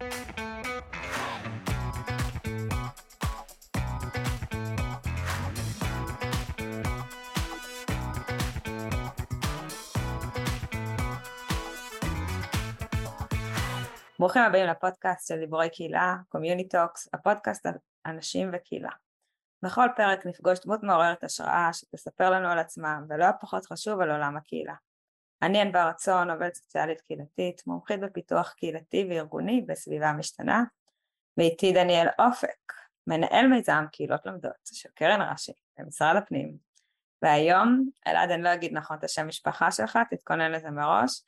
ברוכים הבאים לפודקאסט של דיבורי קהילה, Community Talks, הפודקאסט על אנשים וקהילה. בכל פרק נפגוש דמות מעוררת השראה שתספר לנו על עצמה, ולא הפחות חשוב על עולם הקהילה. אני ענבר רצון, עובדת סוציאלית קהילתית, מומחית בפיתוח קהילתי וארגוני בסביבה משתנה, ואיתי דניאל אופק, מנהל מיזם קהילות לומדות של קרן רש"י במשרד הפנים. והיום, אלעד, אני לא אגיד נכון את השם משפחה שלך, תתכונן לזה מראש,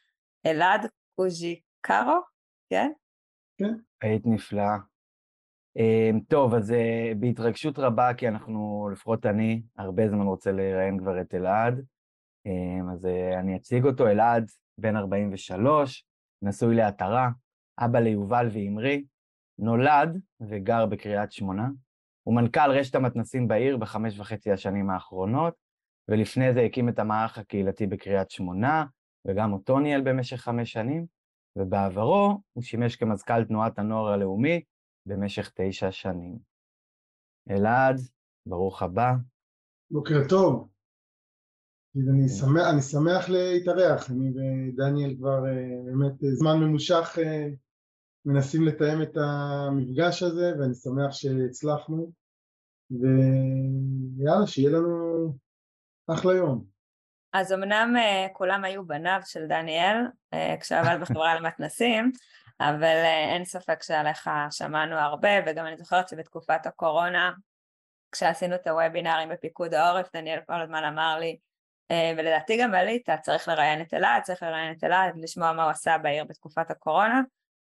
אלעד קוז'יקרו, כן? כן. היית נפלאה. אמ, טוב, אז אה, בהתרגשות רבה, כי אנחנו, לפחות אני, הרבה זמן רוצה לראיין כבר את אלעד. אמ, אז אה, אני אציג אותו, אלעד, בן 43, נשוי לעטרה, אבא ליובל ואמרי, נולד וגר בקריית שמונה. הוא מנכ"ל רשת המתנסים בעיר בחמש וחצי השנים האחרונות, ולפני זה הקים את המערך הקהילתי בקריית שמונה, וגם אותו ניהל במשך חמש שנים. ובעברו הוא שימש כמזכ"ל תנועת הנוער הלאומי במשך תשע שנים. אלעד, ברוך הבא. בוקר טוב. אני שמח, אני שמח להתארח, אני ודניאל כבר אה, באמת זמן ממושך אה, מנסים לתאם את המפגש הזה ואני שמח שהצלחנו. ויאללה, שיהיה לנו אחלה יום. אז אמנם כולם היו בניו של דניאל כשעבד בחברה למתנסים, אבל אין ספק שעליך שמענו הרבה, וגם אני זוכרת שבתקופת הקורונה, כשעשינו את הוובינארים בפיקוד העורף, דניאל כל הזמן אמר לי, ולדעתי גם עלית, צריך לראיין את אלעד, צריך לראיין את אלעד, לשמוע מה הוא עשה בעיר בתקופת הקורונה,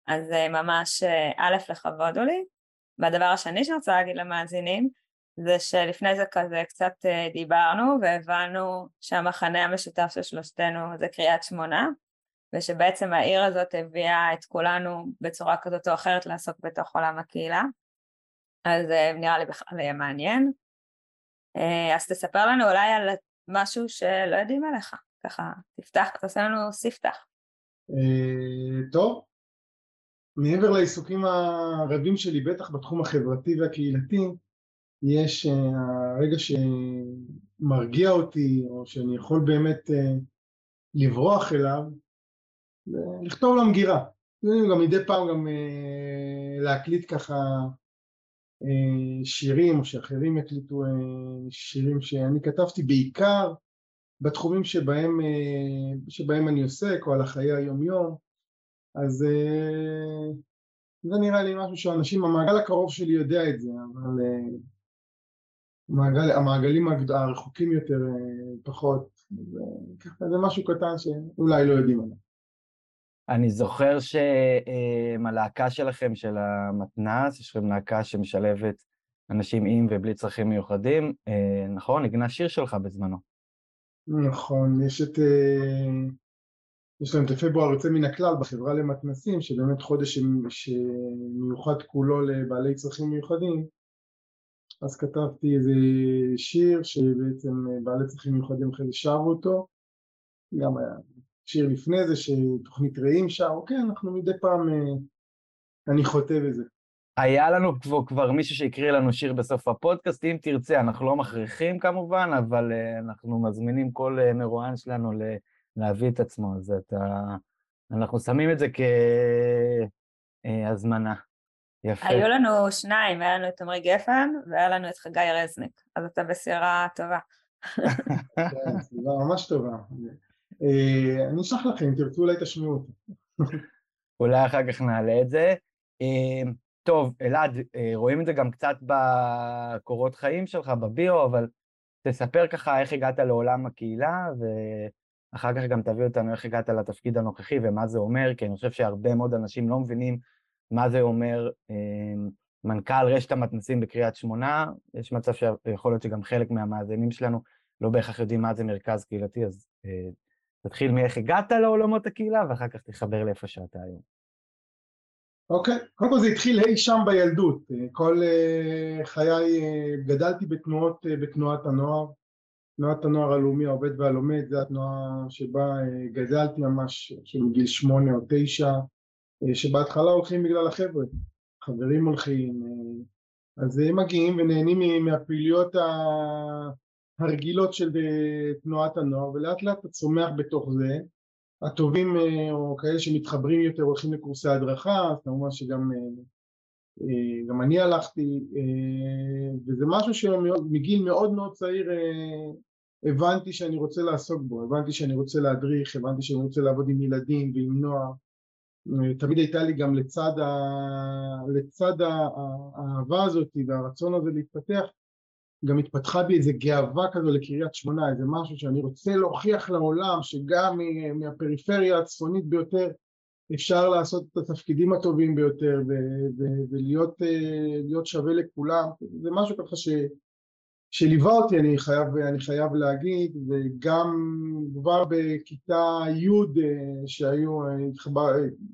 אז uh, ממש uh, א', לכבוד הוא לי. והדבר השני שאני רוצה להגיד למאזינים, זה שלפני זה כזה קצת אה, דיברנו והבנו שהמחנה המשותף של שלושתנו זה קריית שמונה ושבעצם העיר הזאת הביאה את כולנו בצורה כזאת או אחרת לעסוק בתוך עולם הקהילה. אז אה, נראה לי בכלל יהיה מעניין. אה, אז תספר לנו אולי על משהו שלא יודעים עליך ככה תפתח, תעשה לנו ספתח. טוב. מעבר לעיסוקים הרבים שלי בטח בתחום החברתי והקהילתי יש אה, הרגע שמרגיע אותי או שאני יכול באמת אה, לברוח אליו לכתוב למגירה. גם מדי פעם גם אה, להקליט ככה שירים או שאחרים יקליטו שירים שאני כתבתי בעיקר בתחומים שבהם, שבהם אני עוסק או על החיי היום יום אז זה נראה לי משהו שאנשים, המעגל הקרוב שלי יודע את זה אבל המעגל, המעגלים הרחוקים יותר אה, פחות, זה, זה משהו קטן שאולי לא יודעים עליו. אני זוכר שהלהקה שלכם, של המתנ"ס, יש לכם להקה שמשלבת אנשים עם ובלי צרכים מיוחדים, אה, נכון? נגנה שיר שלך בזמנו. נכון, יש את... אה, יש להם את הפברואר יוצא מן הכלל בחברה למתנ"סים, שבאמת חודש שמיוחד כולו לבעלי צרכים מיוחדים, אז כתבתי איזה שיר שבעצם אה, בעלי צרכים מיוחדים אחרי זה שרו אותו, גם היה שיר לפני זה שתוכנית רעים שרו, כן, אנחנו מדי פעם, אה, אני חוטא בזה. היה לנו כבר, כבר מישהו שהקריא לנו שיר בסוף הפודקאסט, אם תרצה, אנחנו לא מכריחים כמובן, אבל uh, אנחנו מזמינים כל uh, מרואיין שלנו להביא את עצמו, אז אתה... אנחנו שמים את זה כהזמנה. יפה. היו לנו שניים, היה לנו את עמרי גפן והיה לנו את חגי רזניק, אז אתה בסבירה טובה. כן, סבירה ממש טובה. אה, אני אשלח לכם, אם תרצו אולי תשמעו אותי. אולי אחר כך נעלה את זה. אה, טוב, אלעד, אה, רואים את זה גם קצת בקורות חיים שלך, בביו, אבל תספר ככה איך הגעת לעולם הקהילה, ואחר כך גם תביא אותנו איך הגעת לתפקיד הנוכחי ומה זה אומר, כי אני חושב שהרבה מאוד אנשים לא מבינים מה זה אומר מנכ"ל רשת המתנסים בקריית שמונה, יש מצב שיכול להיות שגם חלק מהמאזינים שלנו לא בהכרח יודעים מה זה מרכז קהילתי, אז תתחיל מאיך הגעת לעולמות הקהילה ואחר כך תחבר לאיפה שאתה היום. אוקיי, okay. קודם כל זה התחיל אי שם בילדות, כל uh, חיי uh, גדלתי בתנועות, uh, בתנועת הנוער, תנועת הנוער הלאומי העובד והלומד, זו התנועה שבה גדלתי ממש מגיל שמונה או תשע, שבהתחלה הולכים בגלל החבר'ה, חברים הולכים, אז הם מגיעים ונהנים מהפעילויות הרגילות של תנועת הנוער ולאט לאט אתה צומח בתוך זה. הטובים או כאלה שמתחברים יותר הולכים לקורסי הדרכה, אז כמובן שגם גם אני הלכתי וזה משהו שמגיל מאוד מאוד צעיר הבנתי שאני רוצה לעסוק בו, הבנתי שאני רוצה להדריך, הבנתי שאני רוצה לעבוד עם ילדים ועם נוער. תמיד הייתה לי גם לצד, ה... לצד האהבה הזאת והרצון הזה להתפתח גם התפתחה בי איזה גאווה כזו לקריית שמונה, איזה משהו שאני רוצה להוכיח לעולם שגם מהפריפריה הצפונית ביותר אפשר לעשות את התפקידים הטובים ביותר ולהיות שווה לכולם, זה משהו ככה ש... שליווה אותי אני חייב, אני חייב להגיד וגם כבר בכיתה י' שהיו,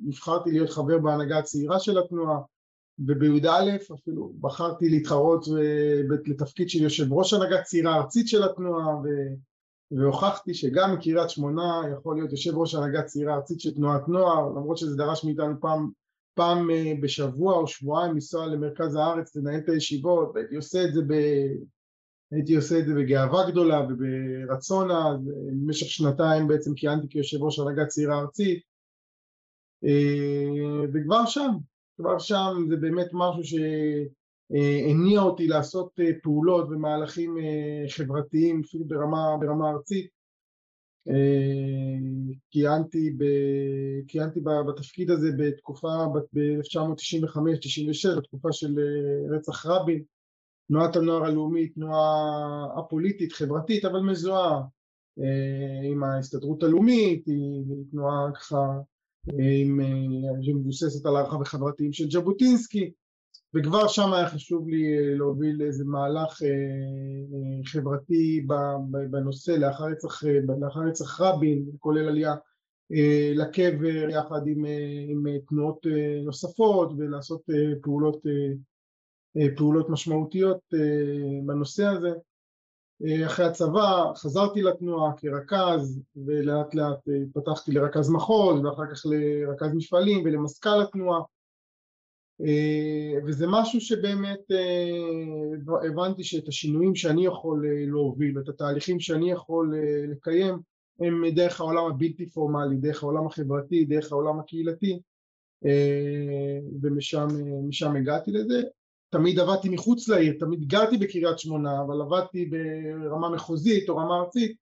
נבחרתי להיות חבר בהנהגה הצעירה של התנועה ובי"א אפילו בחרתי להתחרות לתפקיד של יושב ראש הנהגה צעירה ארצית של התנועה ו... והוכחתי שגם מקריית שמונה יכול להיות יושב ראש הנהגה צעירה ארצית של תנועת נוער למרות שזה דרש מאיתנו פעם, פעם בשבוע או שבועיים לנסוע למרכז הארץ לנהל את הישיבות והייתי עושה את זה ב... הייתי עושה את זה בגאווה גדולה וברצון אז במשך שנתיים בעצם כיהנתי כיושב ראש הנהגה צעירה ארצית וכבר שם, כבר שם זה באמת משהו שהניע אותי לעשות פעולות ומהלכים חברתיים אפילו ברמה, ברמה ארצית. כיהנתי, ב, כיהנתי בתפקיד הזה בתקופה ב-1995-96 בתקופה של רצח רבין. תנועת הנוער הלאומית, תנועה הפוליטית, חברתית, אבל מזוהה עם ההסתדרות הלאומית, היא תנועה ככה שמבוססת על הערכה וחברתיים של ז'בוטינסקי וכבר שם היה חשוב לי להוביל איזה מהלך חברתי בנושא לאחר רצח רבין, כולל עלייה לקבר יחד עם, עם תנועות נוספות ולעשות פעולות פעולות משמעותיות בנושא הזה. אחרי הצבא חזרתי לתנועה כרכז ולאט לאט התפתחתי לרכז מחוז ואחר כך לרכז מפעלים ולמזכ"ל התנועה. וזה משהו שבאמת הבנתי שאת השינויים שאני יכול להוביל ואת התהליכים שאני יכול לקיים הם דרך העולם הבלתי פורמלי, דרך העולם החברתי, דרך העולם הקהילתי. ומשם הגעתי לזה תמיד עבדתי מחוץ לעיר, תמיד גרתי בקריית שמונה, אבל עבדתי ברמה מחוזית או רמה ארצית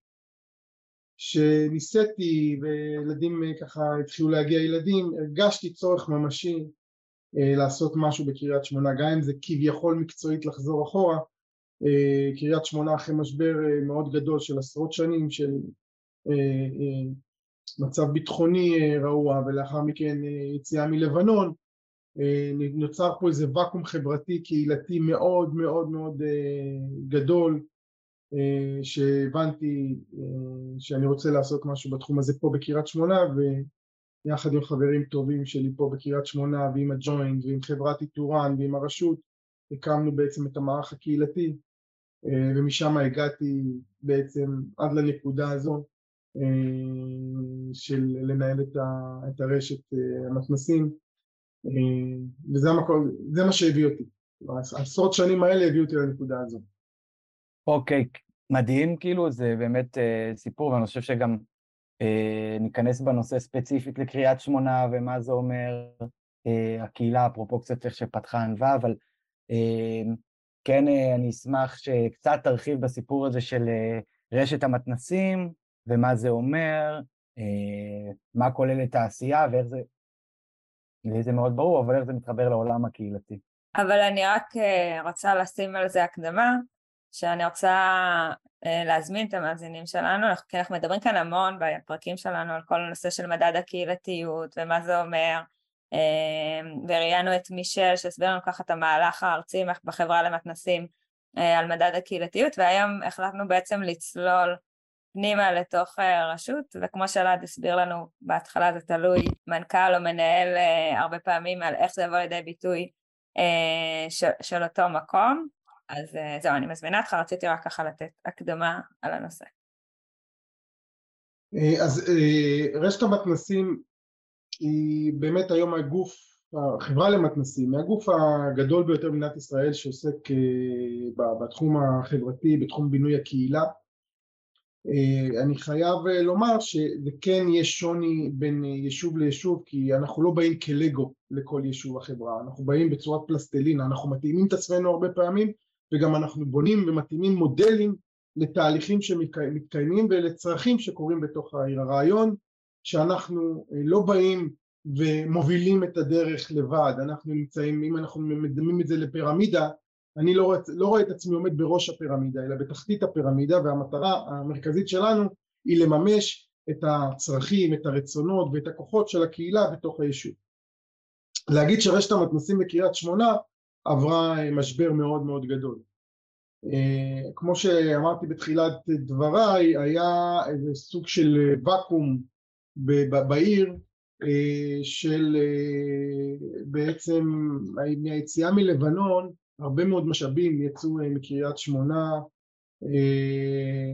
שניסיתי וילדים ככה התחילו להגיע ילדים, הרגשתי צורך ממשי לעשות משהו בקריית שמונה, גם אם זה כביכול מקצועית לחזור אחורה, קריית שמונה אחרי משבר מאוד גדול של עשרות שנים של מצב ביטחוני רעוע ולאחר מכן יציאה מלבנון נוצר פה איזה ואקום חברתי קהילתי מאוד מאוד מאוד גדול שהבנתי שאני רוצה לעשות משהו בתחום הזה פה בקריית שמונה ויחד עם חברים טובים שלי פה בקריית שמונה ועם הג'וינט ועם חברת איתורן ועם הרשות הקמנו בעצם את המערך הקהילתי ומשם הגעתי בעצם עד לנקודה הזו של לנהל את הרשת המתנסים וזה המקום, זה מה שהביא אותי, עשרות שנים האלה הביאו אותי לנקודה הזו. אוקיי, מדהים, כאילו זה באמת אה, סיפור, ואני חושב שגם אה, ניכנס בנושא ספציפית לקריאת שמונה ומה זה אומר אה, הקהילה, אפרופו קצת איך שפתחה ענווה, אבל אה, כן אה, אני אשמח שקצת תרחיב בסיפור הזה של אה, רשת המתנסים ומה זה אומר, אה, מה כוללת העשייה ואיך זה לי זה מאוד ברור, אבל איך זה מתחבר לעולם הקהילתי. אבל אני רק אה, רוצה לשים על זה הקדמה, שאני רוצה אה, להזמין את המאזינים שלנו, כי אנחנו מדברים כאן המון בפרקים שלנו על כל הנושא של מדד הקהילתיות ומה זה אומר, אה, וראיינו את מישל שהסביר לנו ככה את המהלך הארצי בחברה למתנסים על מדד הקהילתיות, והיום החלטנו בעצם לצלול פנימה לתוך אה, רשות, וכמו שאלעד הסביר לנו בהתחלה זה תלוי מנכ"ל או מנהל אה, הרבה פעמים על איך זה יבוא לידי ביטוי אה, של, של אותו מקום, אז זהו, אני מזמינה אותך, רציתי רק ככה לתת הקדמה על הנושא. אז רשת המתנסים היא באמת היום הגוף, החברה למתנסים, מהגוף הגדול ביותר במדינת ישראל שעוסק בתחום החברתי, בתחום בינוי הקהילה. אני חייב לומר שזה כן יש שוני בין יישוב ליישוב כי אנחנו לא באים כלגו לכל יישוב החברה, אנחנו באים בצורת פלסטלינה, אנחנו מתאימים את עצמנו הרבה פעמים וגם אנחנו בונים ומתאימים מודלים לתהליכים שמתקיימים ולצרכים שקורים בתוך העיר. הרעיון שאנחנו לא באים ומובילים את הדרך לבד, אנחנו נמצאים, אם אנחנו מדמים את זה לפירמידה, אני לא רואה, לא רואה את עצמי עומד בראש הפירמידה, אלא בתחתית הפירמידה, והמטרה המרכזית שלנו היא לממש את הצרכים, את הרצונות ואת הכוחות של הקהילה בתוך היישוב. להגיד שרשת המתנסים בקריית שמונה עברה משבר מאוד מאוד גדול. אה, כמו שאמרתי בתחילת דבריי, היה איזה סוג של ואקום בעיר אה, של אה, בעצם מהיציאה מלבנון הרבה מאוד משאבים יצאו מקריית שמונה,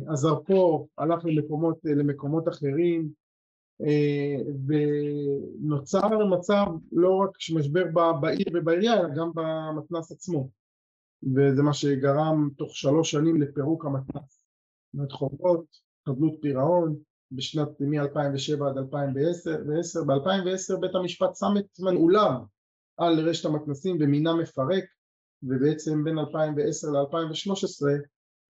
הזרקור הלך למקומות, למקומות אחרים ונוצר מצב לא רק משבר בעיר ובעירייה אלא גם במתנ"ס עצמו וזה מה שגרם תוך שלוש שנים לפירוק המתנ"ס. זאת חובות, חדלות פירעון, בשנת מ-2007 עד 2010, ב-2010 בית המשפט שם את מנעוליו על רשת המתנ"סים ומינה מפרק ובעצם בין 2010 ל-2013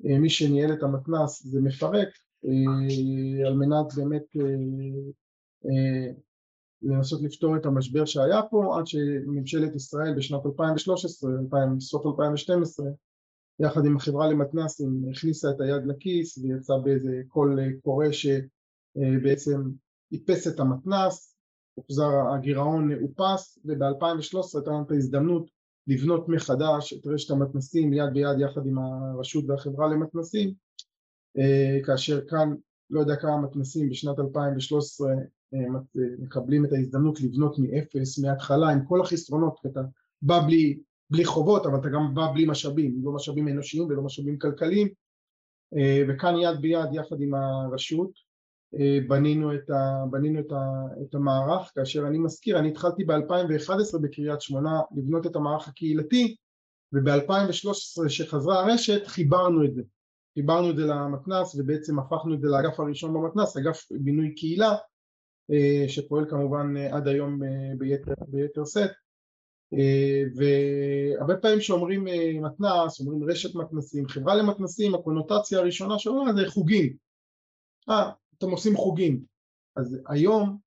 אה, מי שניהל את המתנ"ס זה מפרק אה, על מנת באמת אה, לנסות לפתור את המשבר שהיה פה עד שממשלת ישראל בשנת 2013, 2000, סוף 2012 יחד עם החברה למתנ"סים הכניסה את היד לכיס ויצא באיזה קול קורא שבעצם איפס את המתנ"ס, הגירעון אופס וב-2013 הייתה לנו את ההזדמנות לבנות מחדש את רשת המתנ"סים יד ביד יחד עם הרשות והחברה למתנ"סים כאשר כאן לא יודע כמה מתנ"סים בשנת 2013 מקבלים את ההזדמנות לבנות מאפס, מההתחלה, עם כל החסרונות, כי אתה בא בלי, בלי חובות, אבל אתה גם בא בלי משאבים, לא משאבים אנושיים ולא משאבים כלכליים, אה, וכאן יד ביד, יחד עם הרשות, אה, בנינו את, ה, בנינו את, ה, את המערך, כאשר אני מזכיר, אני התחלתי ב-2011 בקריית שמונה לבנות את המערך הקהילתי, וב-2013 שחזרה הרשת חיברנו את זה, חיברנו את זה למתנ"ס ובעצם הפכנו את זה לאגף הראשון במתנ"ס, אגף בינוי קהילה, אה, שפועל כמובן אה, עד היום אה, ביתר, ביתר סט והרבה פעמים שאומרים מתנ"ס, אומרים רשת מתנ"סים, חברה למתנ"סים, הקונוטציה הראשונה שאומרים זה חוגים. אה, אתם עושים חוגים. אז היום,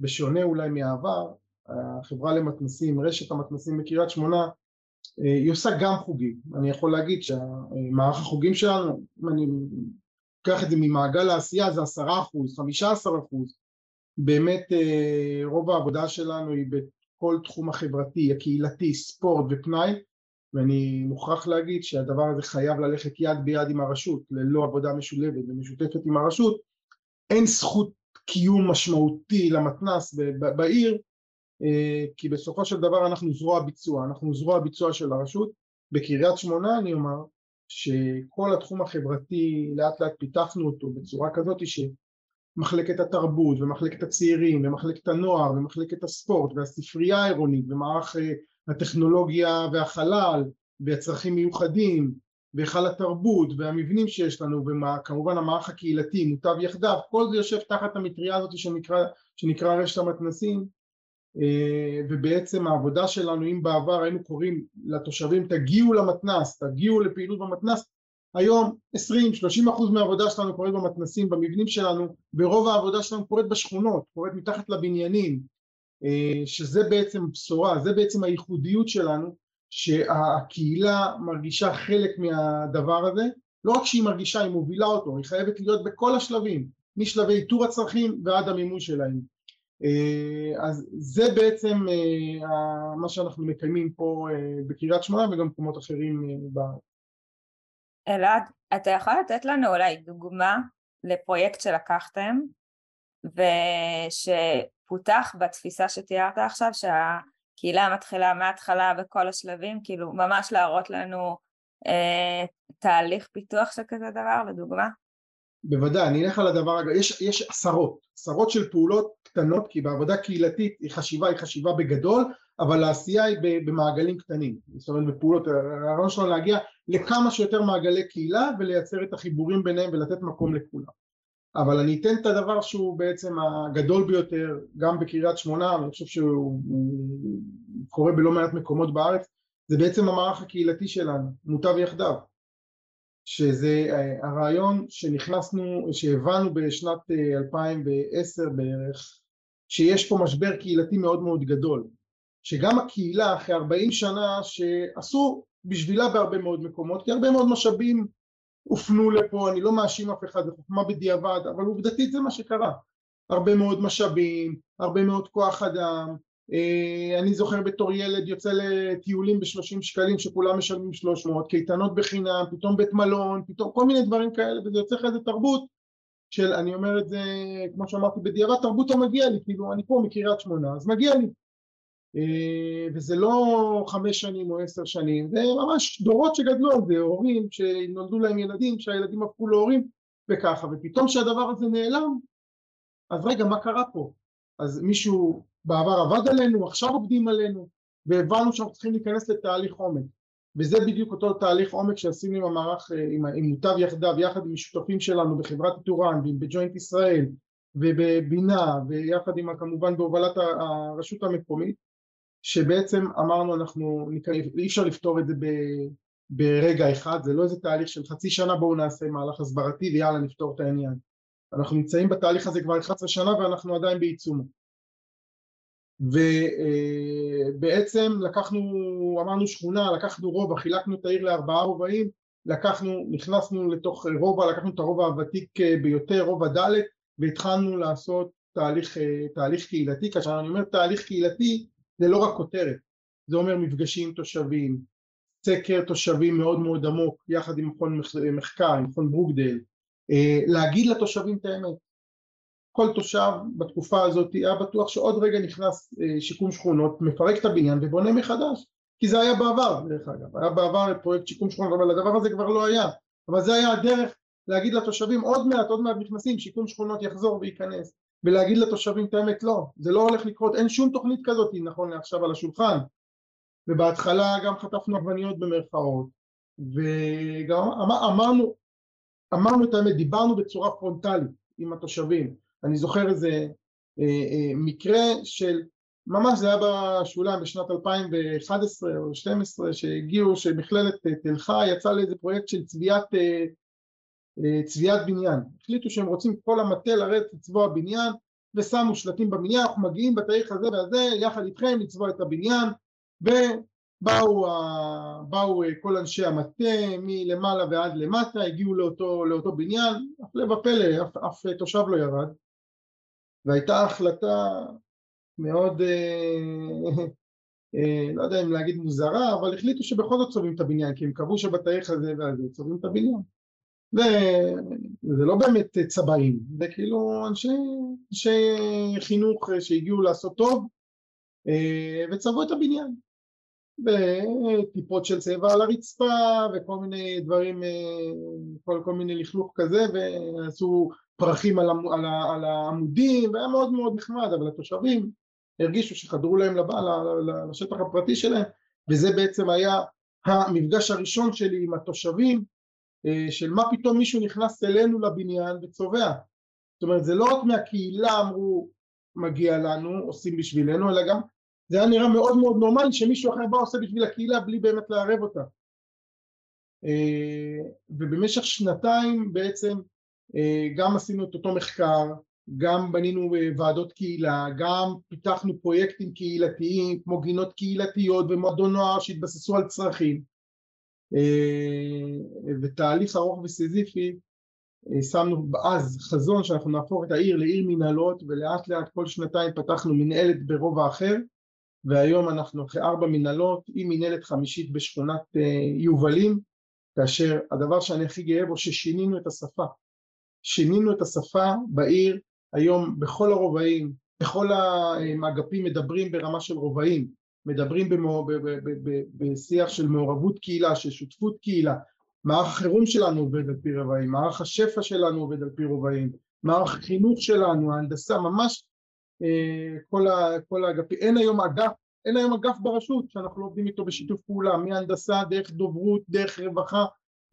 בשונה אולי מהעבר, החברה למתנ"סים, רשת המתנ"סים בקריית שמונה היא עושה גם חוגים, אני יכול להגיד שהמערך החוגים שלנו, אם אני אקח את זה ממעגל העשייה זה עשרה אחוז, חמישה עשר אחוז. באמת אה, רוב העבודה שלנו היא בכל תחום החברתי, הקהילתי, ספורט ופנאי ואני מוכרח להגיד שהדבר הזה חייב ללכת יד ביד עם הרשות ללא עבודה משולבת ומשותפת עם הרשות אין זכות קיום משמעותי למתנ"ס בעיר אה, כי בסופו של דבר אנחנו זרוע ביצוע, אנחנו זרוע ביצוע של הרשות. בקריית שמונה אני אומר שכל התחום החברתי לאט לאט פיתחנו אותו בצורה כזאת ש... מחלקת התרבות ומחלקת הצעירים ומחלקת הנוער ומחלקת הספורט והספרייה העירונית ומערך אה, הטכנולוגיה והחלל והצרכים מיוחדים והיכל התרבות והמבנים שיש לנו וכמובן המערך הקהילתי מוטב יחדיו כל זה יושב תחת המטריה הזאת שנקרא, שנקרא רשת המתנסים. אה, ובעצם העבודה שלנו אם בעבר היינו קוראים לתושבים תגיעו למתנ"ס תגיעו לפעילות במתנ"ס היום 20-30 אחוז מהעבודה שלנו קורית במתנסים, במבנים שלנו, ורוב העבודה שלנו קורית בשכונות, קורית מתחת לבניינים, אה, שזה בעצם בשורה, זה בעצם הייחודיות שלנו, שהקהילה מרגישה חלק מהדבר הזה, לא רק שהיא מרגישה, היא מובילה אותו, היא חייבת להיות בכל השלבים, משלבי איתור הצרכים ועד המימוש שלהם. אה, אז זה בעצם אה, מה שאנחנו מקיימים פה בקריית שמונה וגם במקומות אחרים בארץ. אלעד, אתה יכול לתת לנו אולי דוגמה לפרויקט שלקחתם ושפותח בתפיסה שתיארת עכשיו שהקהילה מתחילה מההתחלה בכל השלבים, כאילו ממש להראות לנו אה, תהליך פיתוח של כזה דבר לדוגמה? בוודאי, אני אלך על הדבר, יש, יש עשרות, עשרות של פעולות קטנות, כי בעבודה קהילתית היא חשיבה, היא חשיבה בגדול, אבל העשייה היא במעגלים קטנים, זאת אומרת בפעולות, הרעיון שלנו להגיע לכמה שיותר מעגלי קהילה ולייצר את החיבורים ביניהם ולתת מקום לכולם. אבל אני אתן את הדבר שהוא בעצם הגדול ביותר גם בקריית שמונה, ואני חושב שהוא קורה בלא מעט מקומות בארץ, זה בעצם המערך הקהילתי שלנו, מוטב יחדיו. שזה אה, הרעיון שנכנסנו, שהבנו בשנת 2010 אה, בערך, שיש פה משבר קהילתי מאוד מאוד גדול, שגם הקהילה אחרי 40 שנה שעשו בשבילה בהרבה מאוד מקומות, כי הרבה מאוד משאבים הופנו לפה, אני לא מאשים אף אחד, זה חוכמה בדיעבד, אבל עובדתית זה מה שקרה, הרבה מאוד משאבים, הרבה מאוד כוח אדם, אה, אני זוכר בתור ילד יוצא לטיולים בשלושים שקלים שכולם משלמים שלוש מאות, קייטנות בחינם, פתאום בית מלון, פתאום כל מיני דברים כאלה וזה יוצא לך איזה תרבות של, אני אומר את זה כמו שאמרתי בדיעבד, תרבות לא מגיע לי, כאילו אני פה מקריית שמונה אז מגיע לי וזה לא חמש שנים או עשר שנים, זה ממש דורות שגדלו על זה, הורים שנולדו להם ילדים, שהילדים הפכו להורים וככה, ופתאום כשהדבר הזה נעלם, אז רגע מה קרה פה? אז מישהו בעבר עבד עלינו, עכשיו עובדים עלינו, והבנו שאנחנו צריכים להיכנס לתהליך עומק. וזה בדיוק אותו תהליך עומק שעשינו עם המערך, אה, עם, עם מוטב יחדיו, יחד עם השותפים שלנו בחברת טורן, בג'וינט ישראל, ובבינה, ויחד עם כמובן בהובלת הרשות המקומית, שבעצם אמרנו אנחנו, אי אפשר לפתור את זה ב, ברגע אחד, זה לא איזה תהליך של חצי שנה בואו נעשה מהלך הסברתי ויאללה נפתור את העניין. אנחנו נמצאים בתהליך הזה כבר 11 שנה ואנחנו עדיין בעיצומו. ובעצם לקחנו, אמרנו שכונה, לקחנו רובע, חילקנו את העיר לארבעה רובעים, לקחנו, נכנסנו לתוך רובע, לקחנו את הרובע הוותיק ביותר, רובע ד', והתחלנו לעשות תהליך, תהליך קהילתי, כאשר אני אומר תהליך קהילתי זה לא רק כותרת, זה אומר מפגשים תושבים, סקר תושבים מאוד מאוד עמוק יחד עם מכון מחקר, עם מכון ברוקדייל, להגיד לתושבים את האמת, כל תושב בתקופה הזאת היה בטוח שעוד רגע נכנס אה, שיקום שכונות, מפרק את הבניין ובונה מחדש. כי זה היה בעבר דרך אגב, היה בעבר פרויקט שיקום שכונות אבל הדבר הזה כבר לא היה. אבל זה היה הדרך להגיד לתושבים עוד מעט עוד מעט נכנסים שיקום שכונות יחזור וייכנס ולהגיד לתושבים את האמת לא זה לא הולך לקרות. אין שום תוכנית כזאת נכון לעכשיו על השולחן. ובהתחלה גם חטפנו עגבניות במרכאות וגם אמר, אמרנו אמרנו את האמת דיברנו בצורה פרונטלית עם התושבים. אני זוכר איזה אה, אה, מקרה של ממש זה היה בשוליים בשנת 2011 או 2012 שהגיעו שמכללת תל חי יצא לאיזה פרויקט של צביעת אה, צביעת בניין. החליטו שהם רוצים כל המטה לרדת לצבוע בניין ושמו שלטים בבניין אנחנו מגיעים בתאריך הזה והזה יחד איתכם לצבוע את הבניין. ובאו באו כל אנשי המטה מלמעלה ועד למטה הגיעו לאותו, לאותו בניין. הפלא ופלא אף, אף תושב לא ירד. והייתה החלטה מאוד, אה, אה, לא יודע אם להגיד מוזרה, אבל החליטו שבכל זאת צובעים את הבניין, כי הם קבעו שבתאריך הזה והזה צובעים את הבניין. וזה לא באמת צבעים, זה כאילו אנשי, אנשי חינוך שהגיעו לעשות טוב אה, וצבעו את הבניין. וטיפות של צבע על הרצפה וכל מיני דברים, כל, כל מיני לכלוך כזה ועשו פרחים על, על, על העמודים והיה מאוד מאוד נחמד אבל התושבים הרגישו שחדרו להם לבא, לשטח הפרטי שלהם וזה בעצם היה המפגש הראשון שלי עם התושבים אה, של מה פתאום מישהו נכנס אלינו לבניין וצובע. זאת אומרת זה לא רק מהקהילה אמרו מגיע לנו עושים בשבילנו אלא גם זה היה נראה מאוד מאוד נורמלי שמישהו אחר בא עושה בשביל הקהילה בלי באמת לערב אותה. אה, ובמשך שנתיים בעצם אה, גם עשינו את אותו מחקר, גם בנינו אה, ועדות קהילה, גם פיתחנו פרויקטים קהילתיים כמו גינות קהילתיות ומועדון נוער שהתבססו על צרכים. אה, ותהליך ארוך וסיזיפי שמנו אז חזון שאנחנו נהפוך את העיר לעיר מנהלות ולאט לאט כל שנתיים פתחנו מנהלת ברובע אחר והיום אנחנו אחרי ארבע מנהלות עם מנהלת חמישית בשכונת יובלים כאשר הדבר שאני הכי גאה בו ששינינו את השפה. שינינו את השפה בעיר, היום בכל הרובעים, בכל האגפים מדברים ברמה של רובעים, מדברים בשיח של מעורבות קהילה, של שותפות קהילה, מערך החירום שלנו עובד על פי רבעים, מערך השפע שלנו עובד על פי רבעים, מערך החינוך שלנו, ההנדסה, ממש אה, כל, ה, כל האגפים, אין היום אגף, אין היום אגף ברשות שאנחנו לא עובדים איתו בשיתוף פעולה, מהנדסה, דרך דוברות, דרך רווחה,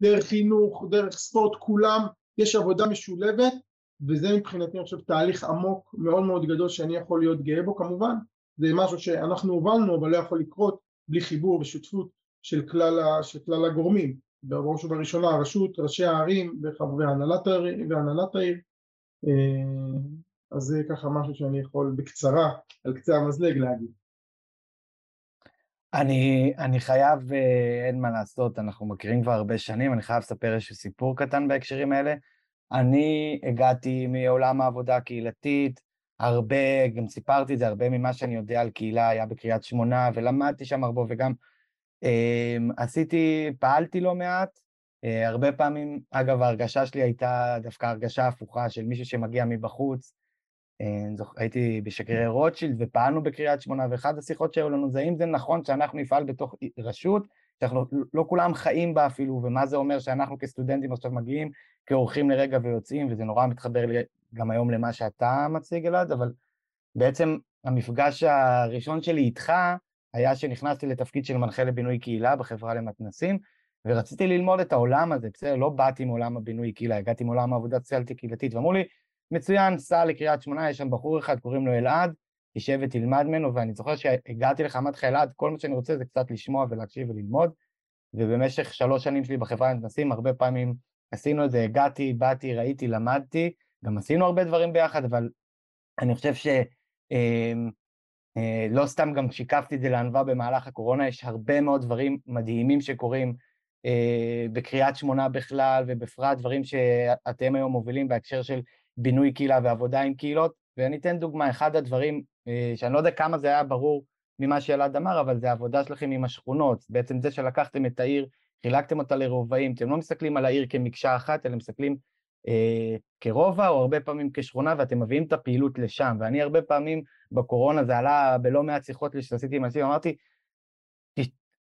דרך חינוך, דרך ספורט, כולם, יש עבודה משולבת וזה מבחינתי אני חושב תהליך עמוק מאוד מאוד גדול שאני יכול להיות גאה בו כמובן, זה משהו שאנחנו הובלנו אבל לא יכול לקרות בלי חיבור ושותפות של כלל, של כלל הגורמים, בראש ובראשונה הרשות, ראשי הערים וחברי הנהלת העיר, והנהלת העיר אה, אז זה ככה משהו שאני יכול בקצרה על קצה המזלג להגיד. אני, אני חייב, אה, אין מה לעשות, אנחנו מכירים כבר הרבה שנים, אני חייב לספר איזשהו סיפור קטן בהקשרים האלה. אני הגעתי מעולם העבודה הקהילתית, הרבה, גם סיפרתי את זה, הרבה ממה שאני יודע על קהילה היה בקריית שמונה, ולמדתי שם הרבה, וגם אה, עשיתי, פעלתי לא מעט. אה, הרבה פעמים, אגב, ההרגשה שלי הייתה דווקא הרגשה הפוכה של מישהו שמגיע מבחוץ, אה, הייתי בשגרירי רוטשילד ופעלנו בקריית שמונה, ואחת השיחות שהיו לנו זה האם זה נכון שאנחנו נפעל בתוך רשות, שאנחנו לא כולם חיים בה אפילו, ומה זה אומר שאנחנו כסטודנטים עכשיו מגיעים כאורחים לרגע ויוצאים, וזה נורא מתחבר לי גם היום למה שאתה מציג אלעד, אבל בעצם המפגש הראשון שלי איתך היה שנכנסתי לתפקיד של מנחה לבינוי קהילה בחברה למתנסים, ורציתי ללמוד את העולם הזה, בסדר, לא באתי מעולם הבינוי קהילה, הגעתי מעולם העבודה סוציאלית קהילתית, ואמרו לי, מצוין, סע לקריית שמונה, יש שם בחור אחד, קוראים לו אלעד, תשב ותלמד ממנו, ואני זוכר שהגעתי לך, אלעד, כל מה שאני רוצה זה קצת לשמוע ולהקשיב וללמוד, ובמשך שלוש שנים שלי בחברה למתנסים, הרבה פעמים עשינו את זה, הגעתי, באתי, ראיתי, למדתי, גם עשינו הרבה דברים ביחד, אבל אני חושב ש... אה, אה, לא סתם גם שיקפתי את זה לענווה במהלך הקורונה, יש הרבה מאוד דברים מדהימים שקורים אה, בקריית שמונה בכלל, ובפרט דברים שאתם היום מובילים בהקשר של בינוי קהילה ועבודה עם קהילות, ואני אתן דוגמה, אחד הדברים אה, שאני לא יודע כמה זה היה ברור ממה שאלעד אמר, אבל זה העבודה שלכם עם השכונות, בעצם זה שלקחתם את העיר, חילקתם אותה לרובעים, אתם לא מסתכלים על העיר כמקשה אחת, אלא מסתכלים אה, כרובע או הרבה פעמים כשכונה, ואתם מביאים את הפעילות לשם, ואני הרבה פעמים בקורונה, זה עלה בלא מעט שיחות שעשיתי עם אנשים, אמרתי,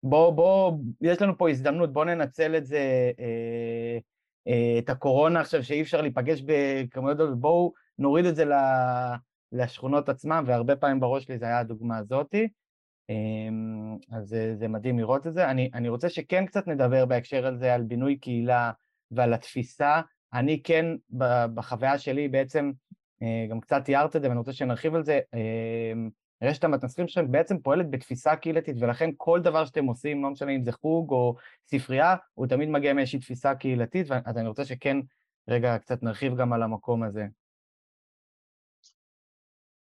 בוא, בוא, יש לנו פה הזדמנות, בוא ננצל את זה, אה, אה, את הקורונה עכשיו שאי אפשר להיפגש בכמויות, בואו נוריד את זה לשכונות עצמם, והרבה פעמים בראש שלי זה היה הדוגמה הזאתי. אמ, אז זה, זה מדהים לראות את זה. אני, אני רוצה שכן קצת נדבר בהקשר הזה על בינוי קהילה ועל התפיסה. אני כן, בחוויה שלי בעצם, אה, גם קצת תיארת את זה ואני רוצה שנרחיב על זה, אמ, רשת המתנסחים שלכם בעצם פועלת בתפיסה קהילתית, ולכן כל דבר שאתם עושים, לא משנה אם זה חוג או ספרייה, הוא תמיד מגיע מאיזושהי תפיסה קהילתית, אז אני רוצה שכן רגע קצת נרחיב גם על המקום הזה.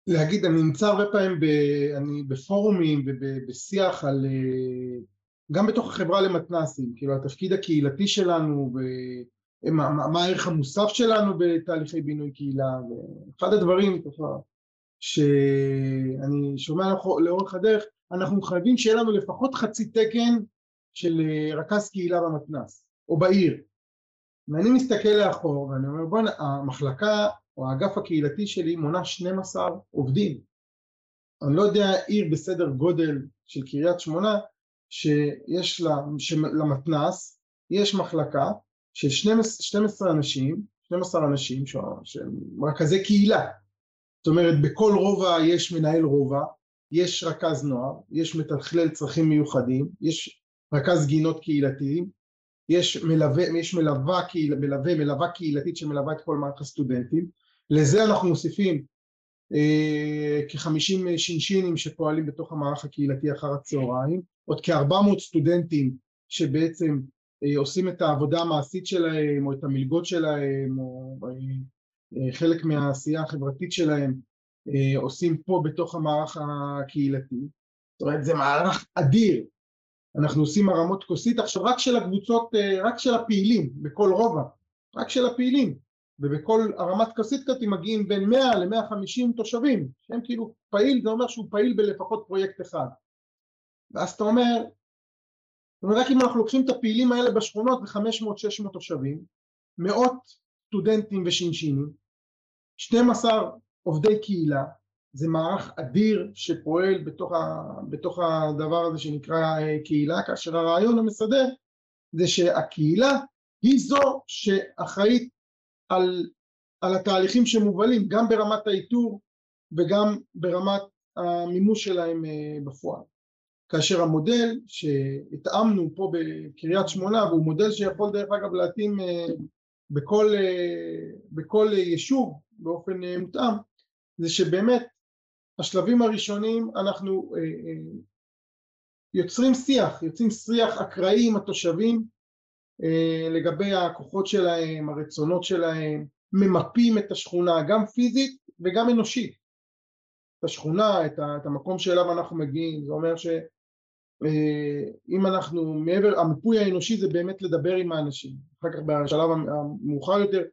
להגיד, אני נמצא הרבה פעמים ב, אני בפורומים ובשיח על, אה, גם בתוך החברה למתנסים, כאילו התפקיד הקהילתי שלנו ומה מה הערך המוסף שלנו בתהליכי בינוי קהילה, ואחד הדברים שאני שומע לאורך הדרך, אנחנו חייבים שיהיה לנו לפחות חצי תקן של אה, רכז קהילה במתנ"ס, או בעיר. ואני מסתכל לאחור ואני אומר בוא'נה, המחלקה או האגף הקהילתי שלי מונה 12 עובדים. אני לא יודע עיר בסדר גודל של קריית שמונה שיש לה, למתנ"ס, יש מחלקה של 12, 12 אנשים, 12 אנשים שהם רכזי קהילה. זאת אומרת בכל רובע יש מנהל רובע, יש רכז נוער, יש מתכלל צרכים מיוחדים, יש רכז גינות קהילתיים, יש מלווה, יש מלווה, מלווה, מלווה קהילתית שמלווה את כל מערכת הסטודנטים, לזה אנחנו מוסיפים אה, כחמישים שינשינים שפועלים בתוך המערך הקהילתי אחר הצהריים, עוד כארבע מאות סטודנטים שבעצם אה, עושים את העבודה המעשית שלהם או את המלגות שלהם או אה, חלק מהעשייה החברתית שלהם עושים פה בתוך המערך הקהילתי, זאת אומרת זה מערך אדיר, אנחנו עושים הרמות כוסית. עכשיו רק של הקבוצות, רק של הפעילים בכל רובע, רק של הפעילים ובכל הרמת כזאת מגיעים בין 100 ל-150 תושבים שהם כאילו פעיל זה אומר שהוא פעיל בלפחות פרויקט אחד. ואז אתה אומר רק אם אנחנו לוקחים את הפעילים האלה בשכונות ב-500-600 תושבים מאות סטודנטים ושינשינים 12 עובדי קהילה זה מערך אדיר שפועל בתוך, ה, בתוך הדבר הזה שנקרא אה, קהילה כאשר הרעיון המסדר זה שהקהילה היא זו שאחראית על, על התהליכים שמובלים גם ברמת האיתור וגם ברמת המימוש שלהם אה, בפועל. כאשר המודל שהתאמנו פה בקריית שמונה והוא מודל שיכול דרך אגב להתאים אה, בכל, אה, בכל יישוב באופן מותאם זה שבאמת השלבים הראשונים אנחנו יוצרים שיח, יוצרים שיח אקראי עם התושבים לגבי הכוחות שלהם, הרצונות שלהם, ממפים את השכונה גם פיזית וגם אנושית. את השכונה, את, ה, את המקום שאליו אנחנו מגיעים, זה אומר שאם אה, אנחנו מעבר, המיפוי האנושי זה באמת לדבר עם האנשים, אחר כך בשלב המאוחר יותר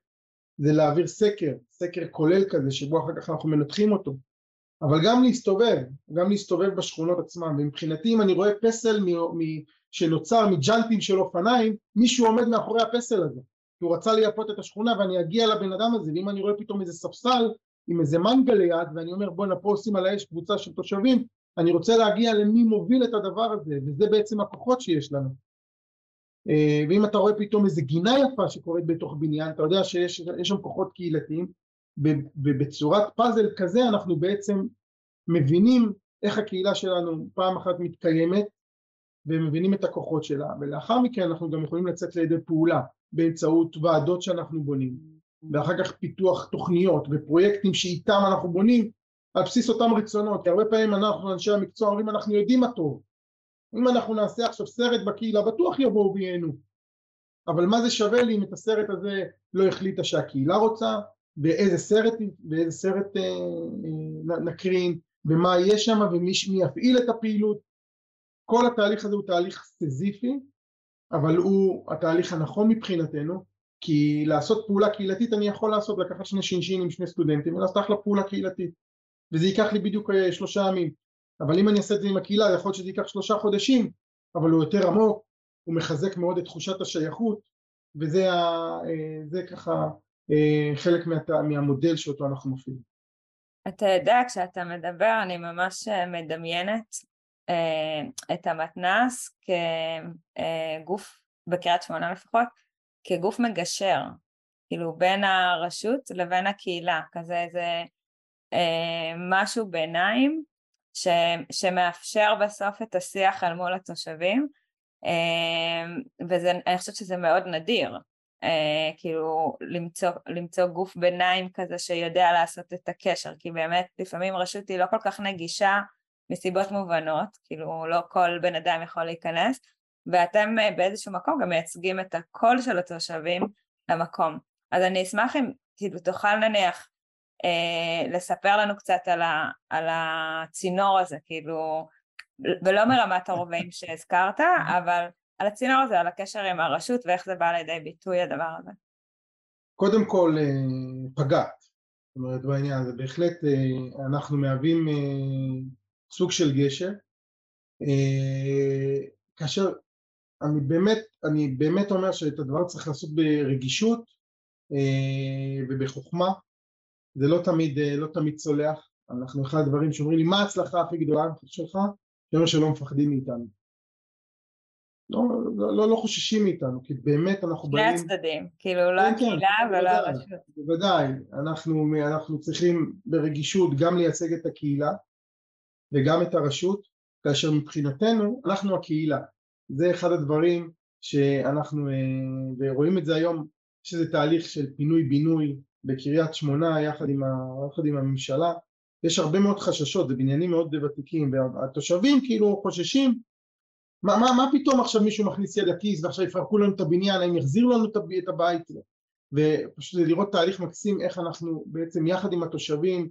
זה להעביר סקר, סקר כולל כזה שבו אחר כך אנחנו מנתחים אותו, אבל גם להסתובב, גם להסתובב בשכונות עצמן, ומבחינתי אם אני רואה פסל מ, מ, שנוצר מג'אנטים של אופניים, מישהו עומד מאחורי הפסל הזה, כי הוא רצה לייפות את השכונה ואני אגיע לבן אדם הזה, ואם אני רואה פתאום איזה ספסל עם איזה מנגה ליד ואני אומר בואנה פה עושים על האש קבוצה של תושבים אני רוצה להגיע למי מוביל את הדבר הזה וזה בעצם הכוחות שיש לנו. אה, ואם אתה רואה פתאום איזה גינה יפה שקורית בתוך בניין אתה יודע שיש שם כוחות קהילתיים ובצורת פאזל כזה אנחנו בעצם מבינים איך הקהילה שלנו פעם אחת מתקיימת ומבינים את הכוחות שלה ולאחר מכן אנחנו גם יכולים לצאת לידי פעולה באמצעות ועדות שאנחנו בונים ואחר כך פיתוח תוכניות ופרויקטים שאיתם אנחנו בונים על בסיס אותם רצונות, כי הרבה פעמים אנחנו אנשי המקצוע אומרים אנחנו יודעים מה טוב, אם אנחנו נעשה עכשיו סרט בקהילה בטוח יבואו וייהנו, אבל מה זה שווה לי אם את הסרט הזה לא החליטה שהקהילה רוצה, ואיזה סרט, ואיזה סרט אה, אה, נקרין, ומה יהיה שם ומי יפעיל את הפעילות, כל התהליך הזה הוא תהליך סזיפי, אבל הוא התהליך הנכון מבחינתנו, כי לעשות פעולה קהילתית אני יכול לעשות, לקחת שני שינשין עם שני סטודנטים ולעשות אחלה פעולה קהילתית וזה ייקח לי בדיוק אה, שלושה ימים אבל אם אני אעשה את זה עם הקהילה יכול להיות שזה ייקח שלושה חודשים אבל הוא יותר עמוק, הוא מחזק מאוד את תחושת השייכות וזה ה, אה, ככה אה, חלק מה, מהמודל שאותו אנחנו מפעילים. אתה יודע, כשאתה מדבר אני ממש מדמיינת את המתנ"ס כגוף, בקריית שמונה לפחות, כגוף מגשר, כאילו בין הרשות לבין הקהילה, כזה איזה אה, משהו ביניים ש, שמאפשר בסוף את השיח אל מול התושבים, אה, ואני חושבת שזה מאוד נדיר, אה, כאילו למצוא, למצוא גוף ביניים כזה שיודע לעשות את הקשר, כי באמת לפעמים רשות היא לא כל כך נגישה מסיבות מובנות, כאילו לא כל בן אדם יכול להיכנס, ואתם אה, באיזשהו מקום גם מייצגים את הקול של התושבים למקום. אז אני אשמח אם כאילו תוכל נניח אה, לספר לנו קצת על, ה, על הצינור הזה, כאילו, ולא מרמת הרובעים שהזכרת, אבל על הצינור הזה, על הקשר עם הרשות ואיך זה בא לידי ביטוי הדבר הזה. קודם כל אה, פגעת, זאת אומרת בעניין הזה, בהחלט אה, אנחנו מהווים סוג של גשר, כאשר אני באמת, אני באמת אומר שאת הדבר צריך לעשות ברגישות אה, ובחוכמה, זה לא תמיד, אה, לא תמיד צולח, אנחנו אחד הדברים שאומרים לי מה ההצלחה הכי גדולה שלך? זה אומר שלא מפחדים מאיתנו. לא, לא, לא, לא חוששים מאיתנו, כי באמת אנחנו באים... שני הצדדים, כאילו לא כן, כן הקהילה כן, ולא הרשות. בוודאי, אנחנו, אנחנו צריכים ברגישות גם לייצג את הקהילה וגם את הרשות, כאשר מבחינתנו אנחנו הקהילה. זה אחד הדברים שאנחנו אה, רואים את זה היום, יש איזה תהליך של פינוי בינוי בקריית שמונה יחד עם, ה, יחד עם הממשלה, יש הרבה מאוד חששות, זה בניינים מאוד ותיקים והתושבים כאילו חוששים מה, מה, מה פתאום עכשיו מישהו מכניס יד לכיס ועכשיו יפרקו לנו את הבניין, האם יחזירו לנו את הבית ופשוט לראות תהליך מקסים איך אנחנו בעצם יחד עם התושבים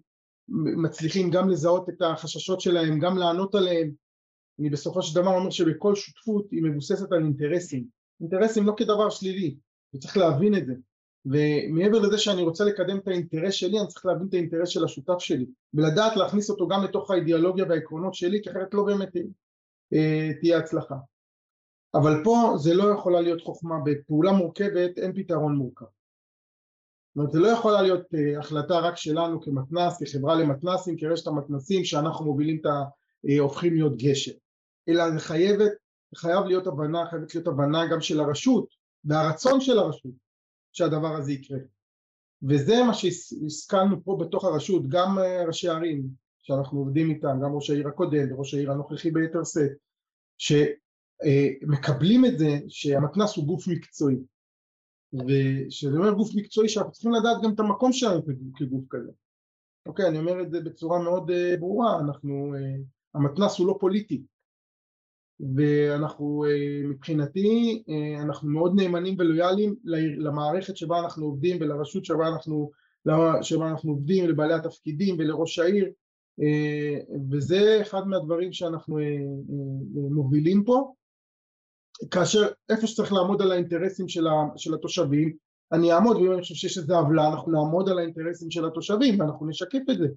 מצליחים גם לזהות את החששות שלהם, גם לענות עליהם. אני בסופו של דבר אומר שבכל שותפות היא מבוססת על אינטרסים, אינטרסים לא כדבר שלילי, וצריך להבין את זה, ומעבר לזה שאני רוצה לקדם את האינטרס שלי, אני צריך להבין את האינטרס של השותף שלי, ולדעת להכניס אותו גם לתוך האידיאולוגיה והעקרונות שלי, כי אחרת לא באמת אה, תהיה הצלחה. אבל פה זה לא יכולה להיות חוכמה, בפעולה מורכבת אין פתרון מורכב. זאת אומרת, זה לא יכולה להיות אה, החלטה רק שלנו כמתנ"ס, כחברה למתנ"סים, כרשת המתנ"סים, שאנחנו מובילים את ה... אה, הופכים להיות גשר. אלא זה חייבת חייב להיות הבנה, חייבת להיות הבנה גם של הרשות והרצון של הרשות שהדבר הזה יקרה. וזה מה שהשכלנו פה בתוך הרשות, גם אה, ראשי ערים שאנחנו עובדים איתם, גם ראש העיר הקודם וראש העיר הנוכחי ביתר שאת, שמקבלים את זה שהמתנ"ס הוא גוף מקצועי. וכשאני אומר גוף מקצועי שאנחנו צריכים לדעת גם את המקום שלנו כגוף כזה. אוקיי, אני אומר את זה בצורה מאוד אה, ברורה, אנחנו, אה, המתנ"ס הוא לא פוליטי, ואנחנו אה, מבחינתי אנחנו מאוד נאמנים ולויאליים למערכת שבה אנחנו עובדים ולרשות שבה אנחנו, שבה אנחנו עובדים, לבעלי התפקידים ולראש העיר. וזה אחד מהדברים שאנחנו מובילים פה כאשר איפה שצריך לעמוד על האינטרסים של התושבים אני אעמוד ואם אני חושב שיש איזה עוולה אנחנו נעמוד על האינטרסים של התושבים ואנחנו נשקף את זה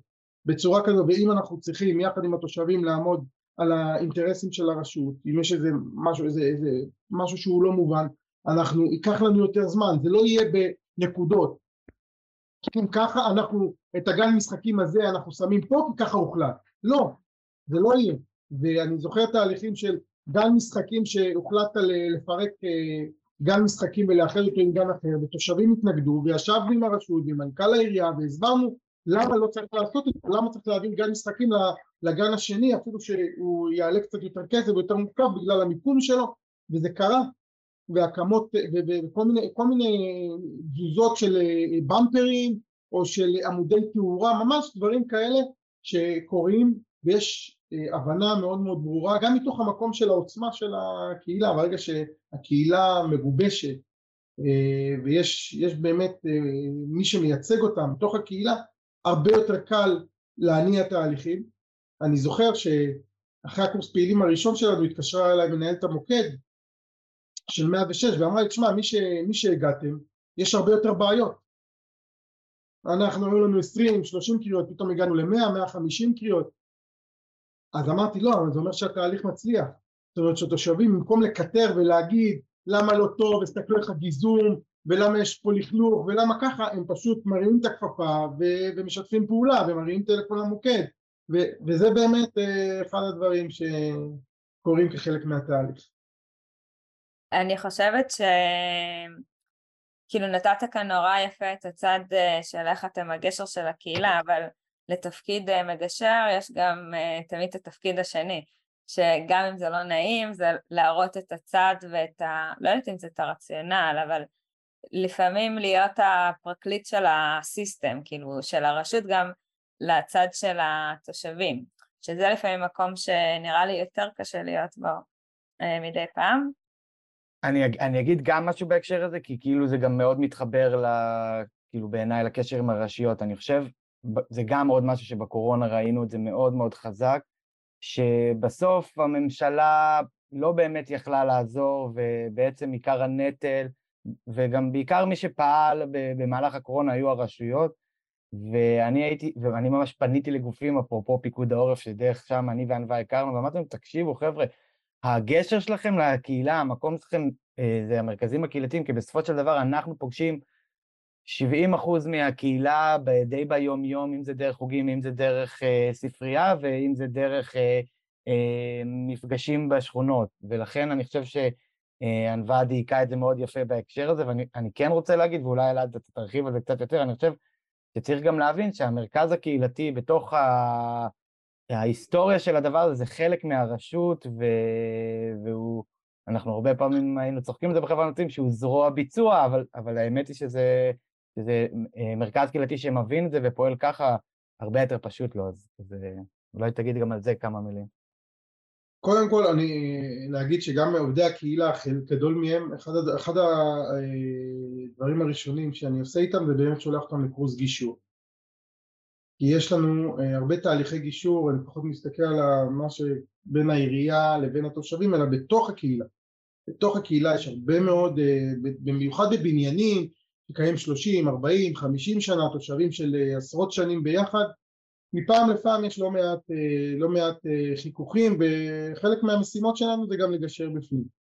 בצורה כזו ואם אנחנו צריכים יחד עם התושבים לעמוד על האינטרסים של הרשות אם יש איזה משהו, איזה, איזה משהו שהוא לא מובן אנחנו, ייקח לנו יותר זמן זה לא יהיה בנקודות. אם ככה אנחנו את הגן משחקים הזה אנחנו שמים פה כי ככה הוחלט. לא זה לא יהיה. ואני זוכר תהליכים של גן משחקים שהוחלט לפרק אה, גן משחקים ולאחד אותו עם גן אחר ותושבים התנגדו וישבנו עם הרשות ועם מנכ"ל העירייה והסברנו למה לא צריך לעשות את זה, למה צריך להעביר גן משחקים לגן השני אפילו שהוא יעלה קצת יותר כסף ויותר מורכב בגלל המיקום שלו וזה קרה. והקמות וכל מיני, מיני תזוזות של אה, במפרים או של עמודי תאורה ממש דברים כאלה שקורים ויש אה, הבנה מאוד מאוד ברורה גם מתוך המקום של העוצמה של הקהילה ברגע שהקהילה מגובשת אה, ויש באמת אה, מי שמייצג אותם בתוך הקהילה הרבה יותר קל להניע תהליכים. אני זוכר שאחרי הקורס פעילים הראשון שלנו התקשרה אליי מנהלת המוקד של 106 ואמרה לי תשמע מי, ש... מי שהגעתם יש הרבה יותר בעיות. אנחנו היו לנו 20-30 קריאות פתאום הגענו ל-100-150 קריאות אז אמרתי לא, אבל זה אומר שהתהליך מצליח. זאת אומרת שהתושבים במקום לקטר ולהגיד למה לא טוב, הסתכלו איך הגיזום ולמה יש פה לכלוך ולמה ככה, הם פשוט מרימים את הכפפה ו- ומשתפים פעולה ומרימים טלפון למוקד ו- וזה באמת אה, אחד הדברים שקורים כחלק מהתהליך. אני חושבת ש... כאילו נתת כאן נורא יפה את הצד אה, של איך אתם הגשר של הקהילה, אבל לתפקיד אה, מגשר יש גם אה, תמיד את התפקיד השני, שגם אם זה לא נעים זה להראות את הצד ואת ה... לא יודעת אם זה את הרציונל, אבל לפעמים להיות הפרקליט של הסיסטם, כאילו של הרשות גם לצד של התושבים, שזה לפעמים מקום שנראה לי יותר קשה להיות בו אה, מדי פעם. אני, אני אגיד גם משהו בהקשר הזה, כי כאילו זה גם מאוד מתחבר ל... כאילו בעיניי לקשר עם הרשויות. אני חושב זה גם עוד משהו שבקורונה ראינו את זה מאוד מאוד חזק, שבסוף הממשלה לא באמת יכלה לעזור ובעצם עיקר הנטל וגם בעיקר מי שפעל במהלך הקורונה היו הרשויות ואני הייתי, ואני ממש פניתי לגופים, אפרופו פיקוד העורף, שדרך שם אני וענווה הכרנו, ואמרתי להם, תקשיבו חבר'ה, הגשר שלכם לקהילה, המקום שלכם אה, זה המרכזים הקהילתיים, כי בסופו של דבר אנחנו פוגשים 70 אחוז מהקהילה די ביום-יום, אם זה דרך חוגים, אם זה דרך אה, ספרייה ואם זה דרך אה, אה, מפגשים בשכונות, ולכן אני חושב שענווה אה, דייקה את זה מאוד יפה בהקשר הזה, ואני כן רוצה להגיד, ואולי אלעד תרחיב על זה קצת יותר, אני חושב שצריך גם להבין שהמרכז הקהילתי בתוך ה... ההיסטוריה של הדבר הזה זה חלק מהרשות, ו... והוא... אנחנו הרבה פעמים היינו צוחקים על זה בחברה נוצאים שהוא זרוע ביצוע, אבל, אבל האמת היא שזה שזה אה, מרכז קהילתי שמבין את זה ופועל ככה, הרבה יותר פשוט לו, אז, אה, אולי תגיד גם על זה כמה מילים. קודם כל אני להגיד שגם עובדי הקהילה, גדול מהם, אחד, אחד הדברים הראשונים שאני עושה איתם זה באמת שולח אותם לקורס גישור. כי יש לנו אה, הרבה תהליכי גישור, אני פחות מסתכל על מה שבין העירייה לבין התושבים, אלא בתוך הקהילה. בתוך הקהילה יש הרבה מאוד, במיוחד בבניינים, שקיים 30, 40, 50 שנה, תושבים של אה, עשרות שנים ביחד, מפעם לפעם יש לא מעט, אה, לא מעט אה, חיכוכים וחלק מהמשימות שלנו זה גם לגשר בפנים.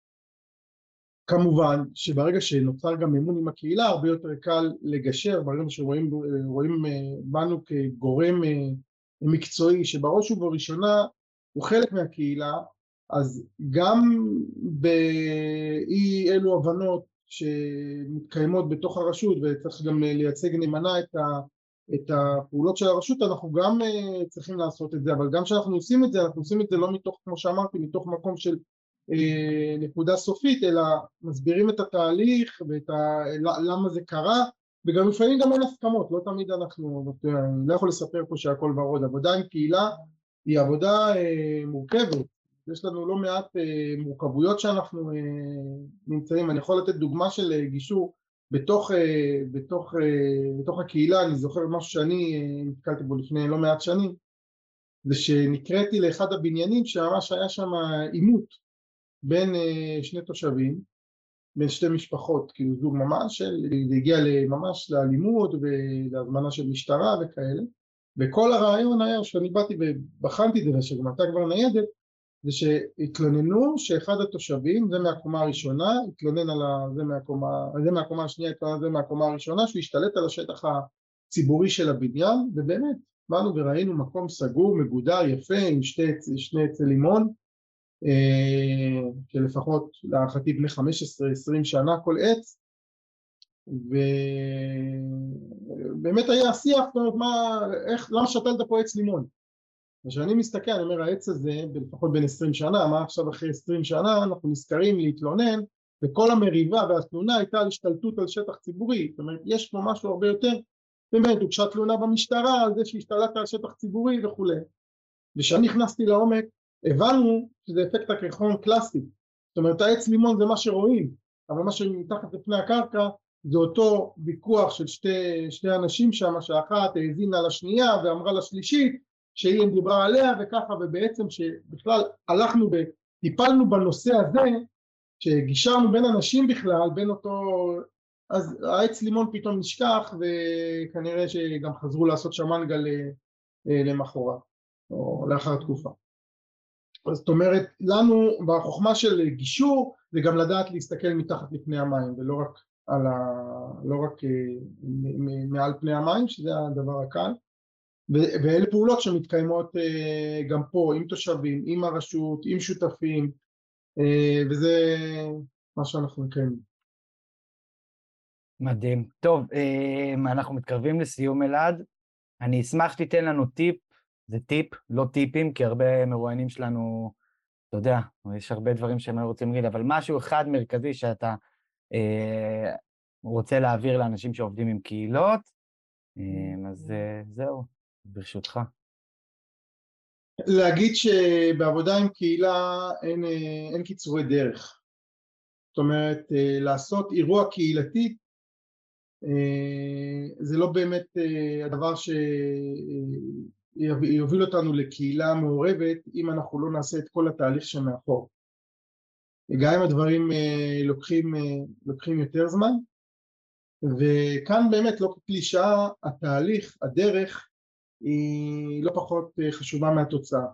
כמובן שברגע שנוצר גם אמון עם הקהילה הרבה יותר קל לגשר, ברגע שרואים בנו כגורם מקצועי שבראש ובראשונה הוא חלק מהקהילה אז גם באי אלו הבנות שמתקיימות בתוך הרשות וצריך גם לייצג נאמנה את, ה, את הפעולות של הרשות אנחנו גם אה, צריכים לעשות את זה. אבל גם כשאנחנו עושים את זה אנחנו עושים את זה לא מתוך כמו שאמרתי מתוך מקום של אה, נקודה סופית אלא מסבירים את התהליך ואת ה, למה זה קרה וגם לפעמים גם אין הסכמות לא תמיד אנחנו אני לא יכול לספר פה שהכל ורוד עבודה עם קהילה היא עבודה אה, מורכבת יש לנו לא מעט אה, מורכבויות שאנחנו אה, נמצאים, אני יכול לתת דוגמה של אה, גישור בתוך, בתוך, בתוך הקהילה, אני זוכר משהו שאני נתקלתי בו לפני לא מעט שנים, זה שנקראתי לאחד הבניינים שממש היה שם עימות בין שני תושבים, בין שתי משפחות, כאילו זוג ממש, זה הגיע ממש לאלימות ולהזמנה של משטרה וכאלה, וכל הרעיון היה שאני באתי ובחנתי את זה ושגם הייתה כבר ניידת זה שהתלוננו שאחד התושבים, זה מהקומה הראשונה, התלונן על זה מהקומה, זה מהקומה השנייה, התלונן על זה מהקומה הראשונה, שהוא השתלט על השטח הציבורי של הבניין, ובאמת, באנו וראינו מקום סגור, מגודר, יפה, עם שתי, שני עצי לימון, אה, שלפחות להערכתי בני 15-20 שנה כל עץ, ובאמת היה שיח, זאת אומרת, מה, איך, למה שתלת פה עץ לימון? וכשאני מסתכל, אני אומר העץ הזה, לפחות בין עשרים שנה, מה עכשיו אחרי עשרים שנה, אנחנו נזכרים להתלונן, וכל המריבה והתלונה הייתה על השתלטות על שטח ציבורי, זאת אומרת יש פה משהו הרבה יותר, באמת הוגשה תלונה במשטרה על זה שהשתלטת על שטח ציבורי וכולי. וכשאני נכנסתי לעומק, הבנו שזה אפקט הקרחון קלאסי, זאת אומרת העץ לימון זה מה שרואים, אבל מה שמתחת לפני הקרקע זה אותו ויכוח של שתי, שני אנשים שם, שאחת האזינה לשנייה ואמרה לשלישית שאילן דיברה עליה וככה ובעצם שבכלל הלכנו וטיפלנו בנושא הזה שגישרנו בין אנשים בכלל בין אותו אז העץ לימון פתאום נשכח וכנראה שגם חזרו לעשות שם מנגל אה, למחרת או לאחר תקופה זאת אומרת לנו בחוכמה של גישור זה גם לדעת להסתכל מתחת לפני המים ולא רק ה... לא רק אה, מעל פני המים שזה הדבר הקל ואלה פעולות שמתקיימות אה, גם פה עם תושבים, עם הרשות, עם שותפים אה, וזה מה שאנחנו מקיימים. מדהים. טוב, אה, אנחנו מתקרבים לסיום אלעד. אני אשמח שתיתן לנו טיפ, זה טיפ, לא טיפים, כי הרבה מרואיינים שלנו, אתה יודע, יש הרבה דברים שהם רוצים להגיד, אבל משהו אחד מרכזי שאתה אה, רוצה להעביר לאנשים שעובדים עם קהילות, אז זהו. ברשותך. להגיד שבעבודה עם קהילה אין, אה, אין קיצורי דרך. זאת אומרת, אה, לעשות אירוע קהילתי אה, זה לא באמת הדבר שיוביל אותנו לקהילה מעורבת אם אנחנו לא נעשה את כל התהליך שמאחור. גם אם הדברים לוקחים, לוקחים יותר זמן, וכאן באמת לא כקלישאה, התהליך, הדרך, היא לא פחות אה, חשובה מהתוצאה.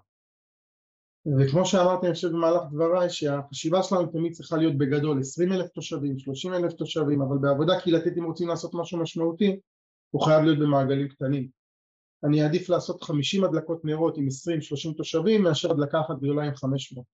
וכמו שאמרתי אני חושב במהלך דבריי שהחשיבה שלנו תמיד צריכה להיות בגדול 20 אלף תושבים, 30 אלף תושבים אבל בעבודה קהילתית אם רוצים לעשות משהו משמעותי הוא חייב להיות במעגלים קטנים. אני אעדיף לעשות 50 הדלקות נרות עם 20-30 תושבים מאשר הדלקה אחת גדולה עם 500.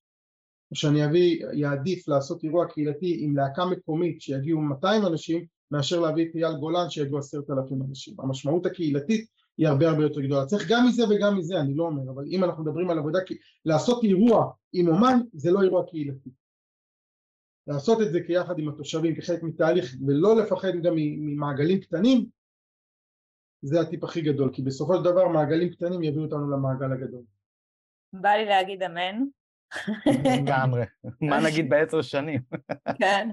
או שאני אביא, יעדיף לעשות אירוע קהילתי עם להקה מקומית שיגיעו 200 אנשים מאשר להביא את אייל גולן שיגיעו 10,000 אנשים. המשמעות הקהילתית היא הרבה הרבה יותר גדולה. צריך גם מזה וגם מזה, אני לא אומר, אבל אם אנחנו מדברים על עבודה, לעשות אירוע עם אומן זה לא אירוע קהילתי. לעשות את זה כיחד עם התושבים כחלק מתהליך ולא לפחד גם ממעגלים קטנים זה הטיפ הכי גדול כי בסופו של דבר מעגלים קטנים יביאו אותנו למעגל הגדול. בא לי להגיד אמן. לגמרי, מה נגיד בעשר שנים? כן,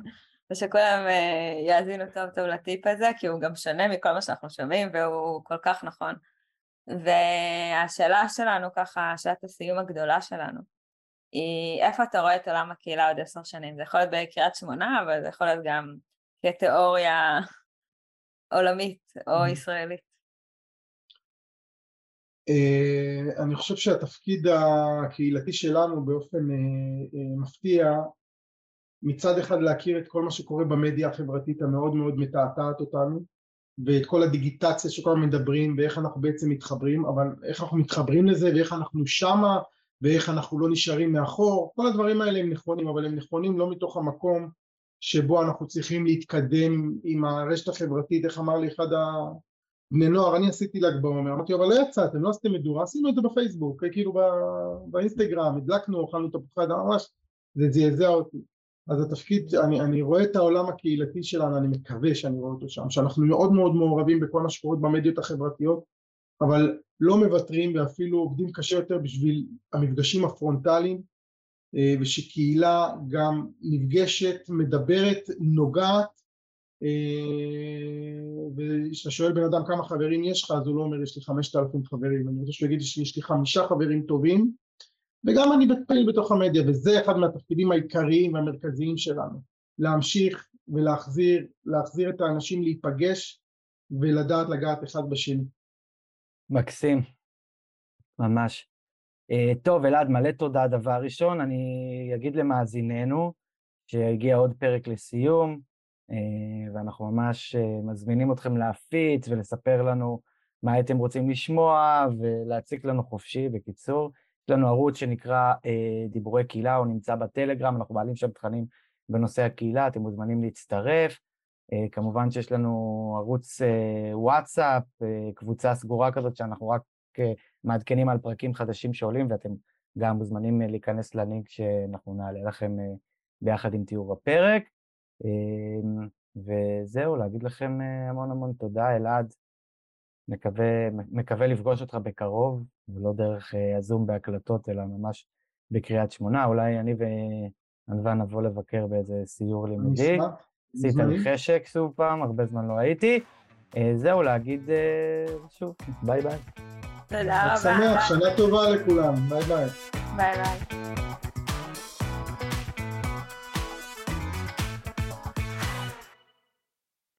ושכולם אה, יאזינו טוב טוב לטיפ הזה, כי הוא גם שונה מכל מה שאנחנו שומעים והוא כל כך נכון. והשאלה שלנו ככה, שאלת הסיום הגדולה שלנו, היא איפה אתה רואה את עולם הקהילה עוד עשר שנים? זה יכול להיות בקריית שמונה, אבל זה יכול להיות גם כתיאוריה עולמית או ישראלית. אה, אני חושב שהתפקיד הקהילתי שלנו באופן אה, מפתיע מצד אחד להכיר את כל מה שקורה במדיה החברתית המאוד מאוד מתעתעת אותנו ואת כל הדיגיטציה שכל הזמן מדברים ואיך אנחנו בעצם מתחברים אבל איך אנחנו מתחברים לזה ואיך אנחנו שמה ואיך אנחנו לא נשארים מאחור, כל הדברים האלה הם נכונים, אבל הם נכונים לא מתוך המקום שבו אנחנו צריכים להתקדם עם הרשת החברתית, איך אמר לי אחד הבני נוער, אני עשיתי ל"ג בעומר, אמרתי אבל לא יצאתם, לא עשיתם מדורה, עשינו את זה בפייסבוק, כאילו באינסטגרם, הדלקנו, אכלנו תפוחי אדם, ממש, זה זעזע אותי. אז התפקיד, אני, אני רואה את העולם הקהילתי שלנו, אני מקווה שאני רואה אותו שם, שאנחנו מאוד מאוד מעורבים בכל מה שקורה במדיות החברתיות, אבל לא מוותרים ואפילו עובדים קשה יותר בשביל המפגשים הפרונטליים, אה, ושקהילה גם נפגשת, מדברת, נוגעת, אה, וכשאתה שואל בן אדם כמה חברים יש לך, אז הוא לא אומר יש לי חמשת אלפים חברים, אני רוצה שהוא יגיד שיש לי חמישה חברים טובים, וגם אני פעיל בתוך המדיה, וזה אחד מהתפקידים העיקריים והמרכזיים שלנו, להמשיך ולהחזיר, להחזיר את האנשים להיפגש ולדעת לגעת אחד בשני. מקסים, ממש. Uh, טוב, אלעד, מלא תודה. דבר ראשון, אני אגיד למאזיננו שהגיע עוד פרק לסיום, uh, ואנחנו ממש uh, מזמינים אתכם להפיץ ולספר לנו מה הייתם רוצים לשמוע ולהציג לנו חופשי, בקיצור. יש לנו ערוץ שנקרא uh, דיבורי קהילה, הוא נמצא בטלגרם, אנחנו מעלים שם תכנים בנושא הקהילה, אתם מוזמנים להצטרף. Uh, כמובן שיש לנו ערוץ uh, וואטסאפ, uh, קבוצה סגורה כזאת שאנחנו רק uh, מעדכנים על פרקים חדשים שעולים, ואתם גם מוזמנים uh, להיכנס ללינק שאנחנו נעלה לכם uh, ביחד עם תיאור הפרק. Uh, וזהו, להגיד לכם uh, המון המון תודה, אלעד. מקווה, מקווה לפגוש אותך בקרוב, ולא דרך uh, הזום בהקלטות, אלא ממש בקריית שמונה. אולי אני וענווה נבוא לבקר באיזה סיור לימודי. עשית לי חשק שוב פעם, הרבה זמן לא הייתי. אה, זהו, להגיד אה, שוב, ביי ביי. תודה רבה. שמח, שנה טובה לכולם, ביי ביי. ביי ביי.